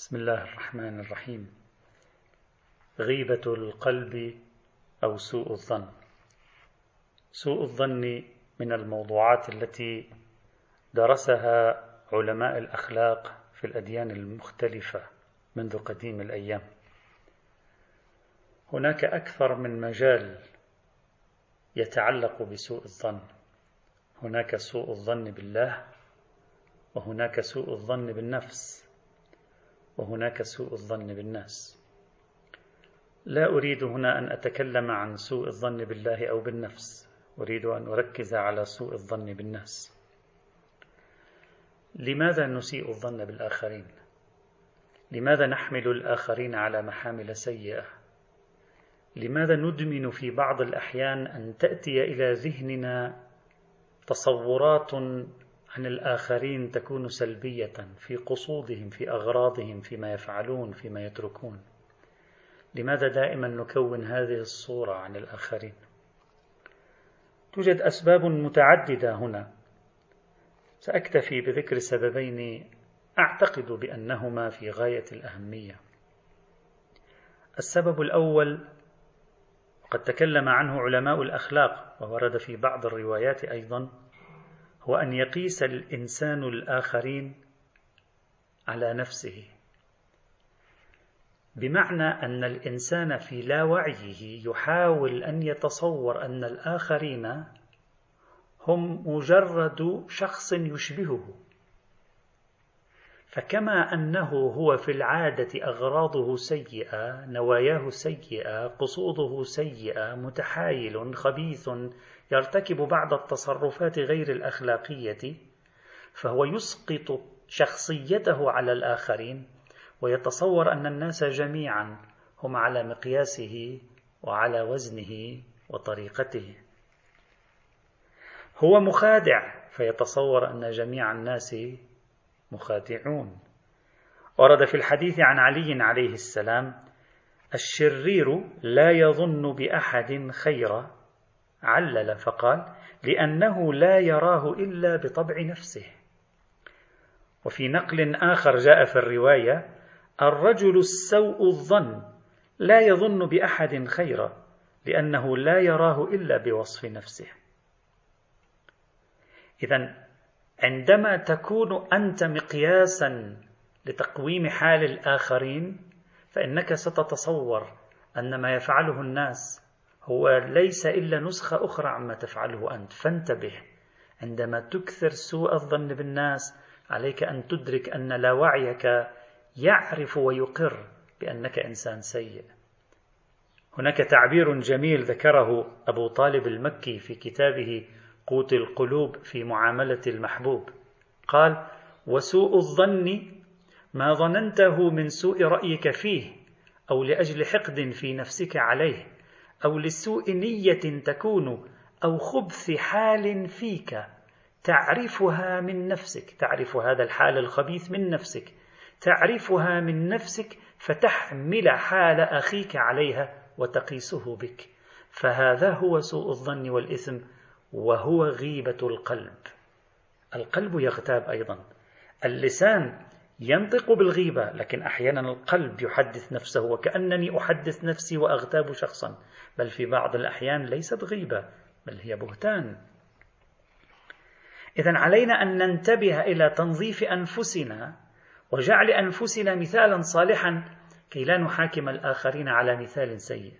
بسم الله الرحمن الرحيم. غيبة القلب أو سوء الظن. سوء الظن من الموضوعات التي درسها علماء الأخلاق في الأديان المختلفة منذ قديم الأيام. هناك أكثر من مجال يتعلق بسوء الظن. هناك سوء الظن بالله وهناك سوء الظن بالنفس. وهناك سوء الظن بالناس. لا أريد هنا أن أتكلم عن سوء الظن بالله أو بالنفس. أريد أن أركز على سوء الظن بالناس. لماذا نسيء الظن بالآخرين؟ لماذا نحمل الآخرين على محامل سيئة؟ لماذا ندمن في بعض الأحيان أن تأتي إلى ذهننا تصورات عن الآخرين تكون سلبية في قصودهم في أغراضهم فيما يفعلون فيما يتركون. لماذا دائما نكون هذه الصورة عن الآخرين؟ توجد أسباب متعددة هنا. سأكتفي بذكر سببين أعتقد بأنهما في غاية الأهمية. السبب الأول قد تكلم عنه علماء الأخلاق وورد في بعض الروايات أيضا هو أن يقيس الإنسان الآخرين على نفسه. بمعنى أن الإنسان في لا وعيه يحاول أن يتصور أن الآخرين هم مجرد شخص يشبهه. فكما أنه هو في العادة أغراضه سيئة نواياه سيئة قصوده سيئة متحايل خبيث يرتكب بعض التصرفات غير الأخلاقية فهو يسقط شخصيته على الآخرين ويتصور أن الناس جميعا هم على مقياسه وعلى وزنه وطريقته. هو مخادع فيتصور أن جميع الناس مخادعون. ورد في الحديث عن علي عليه السلام الشرير لا يظن بأحد خيرا علل فقال لأنه لا يراه إلا بطبع نفسه. وفي نقل آخر جاء في الرواية الرجل السوء الظن لا يظن بأحد خيرا لأنه لا يراه إلا بوصف نفسه. اذا عندما تكون أنت مقياسا لتقويم حال الآخرين فإنك ستتصور أن ما يفعله الناس هو ليس إلا نسخة أخرى عما تفعله أنت. فانتبه عندما تكثر سوء الظن بالناس عليك أن تدرك أن لا وعيك يعرف ويقر بأنك إنسان سيء. هناك تعبير جميل ذكره أبو طالب المكي في كتابه قوت القلوب في معاملة المحبوب. قال وسوء الظن ما ظننته من سوء رأيك فيه أو لأجل حقد في نفسك عليه أو لسوء نية تكون أو خبث حال فيك تعرفها من نفسك. تعرف هذا الحال الخبيث من نفسك. تعرفها من نفسك فتحمل حال أخيك عليها وتقيسه بك. فهذا هو سوء الظن والإثم. وهو غيبة القلب. القلب يغتاب أيضا. اللسان ينطق بالغيبة لكن أحيانا القلب يحدث نفسه وكأنني أحدث نفسي وأغتاب شخصا. بل في بعض الأحيان ليست غيبة بل هي بهتان. إذا علينا أن ننتبه إلى تنظيف أنفسنا وجعل أنفسنا مثالا صالحا كي لا نحاكم الآخرين على مثال سيء.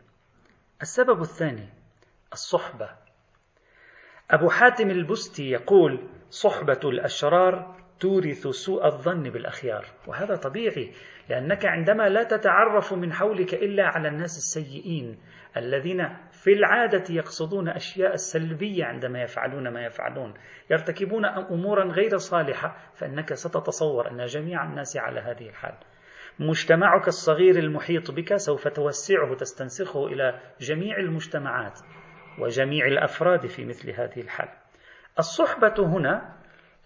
السبب الثاني الصحبة. أبو حاتم البستي يقول صحبة الأشرار تورث سوء الظن بالأخيار. وهذا طبيعي لأنك عندما لا تتعرف من حولك إلا على الناس السيئين الذين في العادة يقصدون أشياء سلبية عندما يفعلون ما يفعلون يرتكبون أمورا غير صالحة فإنك ستتصور أن جميع الناس على هذه الحال. مجتمعك الصغير المحيط بك سوف توسعه تستنسخه إلى جميع المجتمعات. وجميع الأفراد في مثل هذه الحال. الصحبة هنا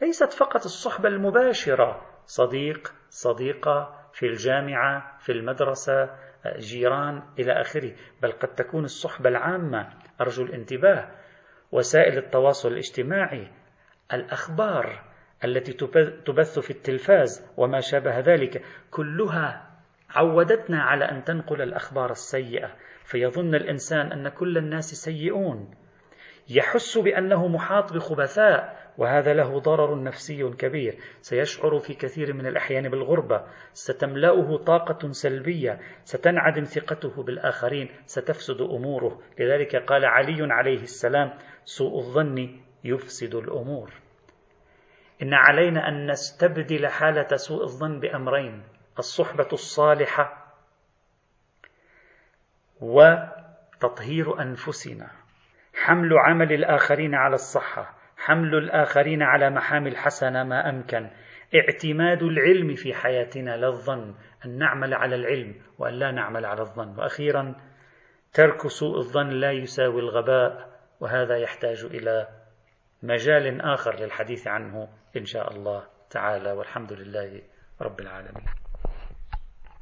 ليست فقط الصحبة المباشرة صديق صديقة في الجامعة في المدرسة جيران إلى آخره، بل قد تكون الصحبة العامة أرجو الانتباه وسائل التواصل الاجتماعي الأخبار التي تبث في التلفاز وما شابه ذلك كلها عودتنا على أن تنقل الأخبار السيئة فيظن الإنسان أن كل الناس سيئون. يحس بأنه محاط بخبثاء وهذا له ضرر نفسي كبير. سيشعر في كثير من الأحيان بالغربة. ستملأه طاقة سلبية. ستنعدم ثقته بالآخرين. ستفسد أموره. لذلك قال علي عليه السلام سوء الظن يفسد الأمور. إن علينا أن نستبدل حالة سوء الظن بأمرين. الصحبة الصالحة وتطهير أنفسنا. حمل عمل الآخرين على الصحة. حمل الآخرين على محامي الحسنة ما أمكن. اعتماد العلم في حياتنا لا الظن. أن نعمل على العلم وأن لا نعمل على الظن. وأخيرا ترك سوء الظن لا يساوي الغباء وهذا يحتاج إلى مجال آخر للحديث عنه إن شاء الله تعالى. والحمد لله رب العالمين.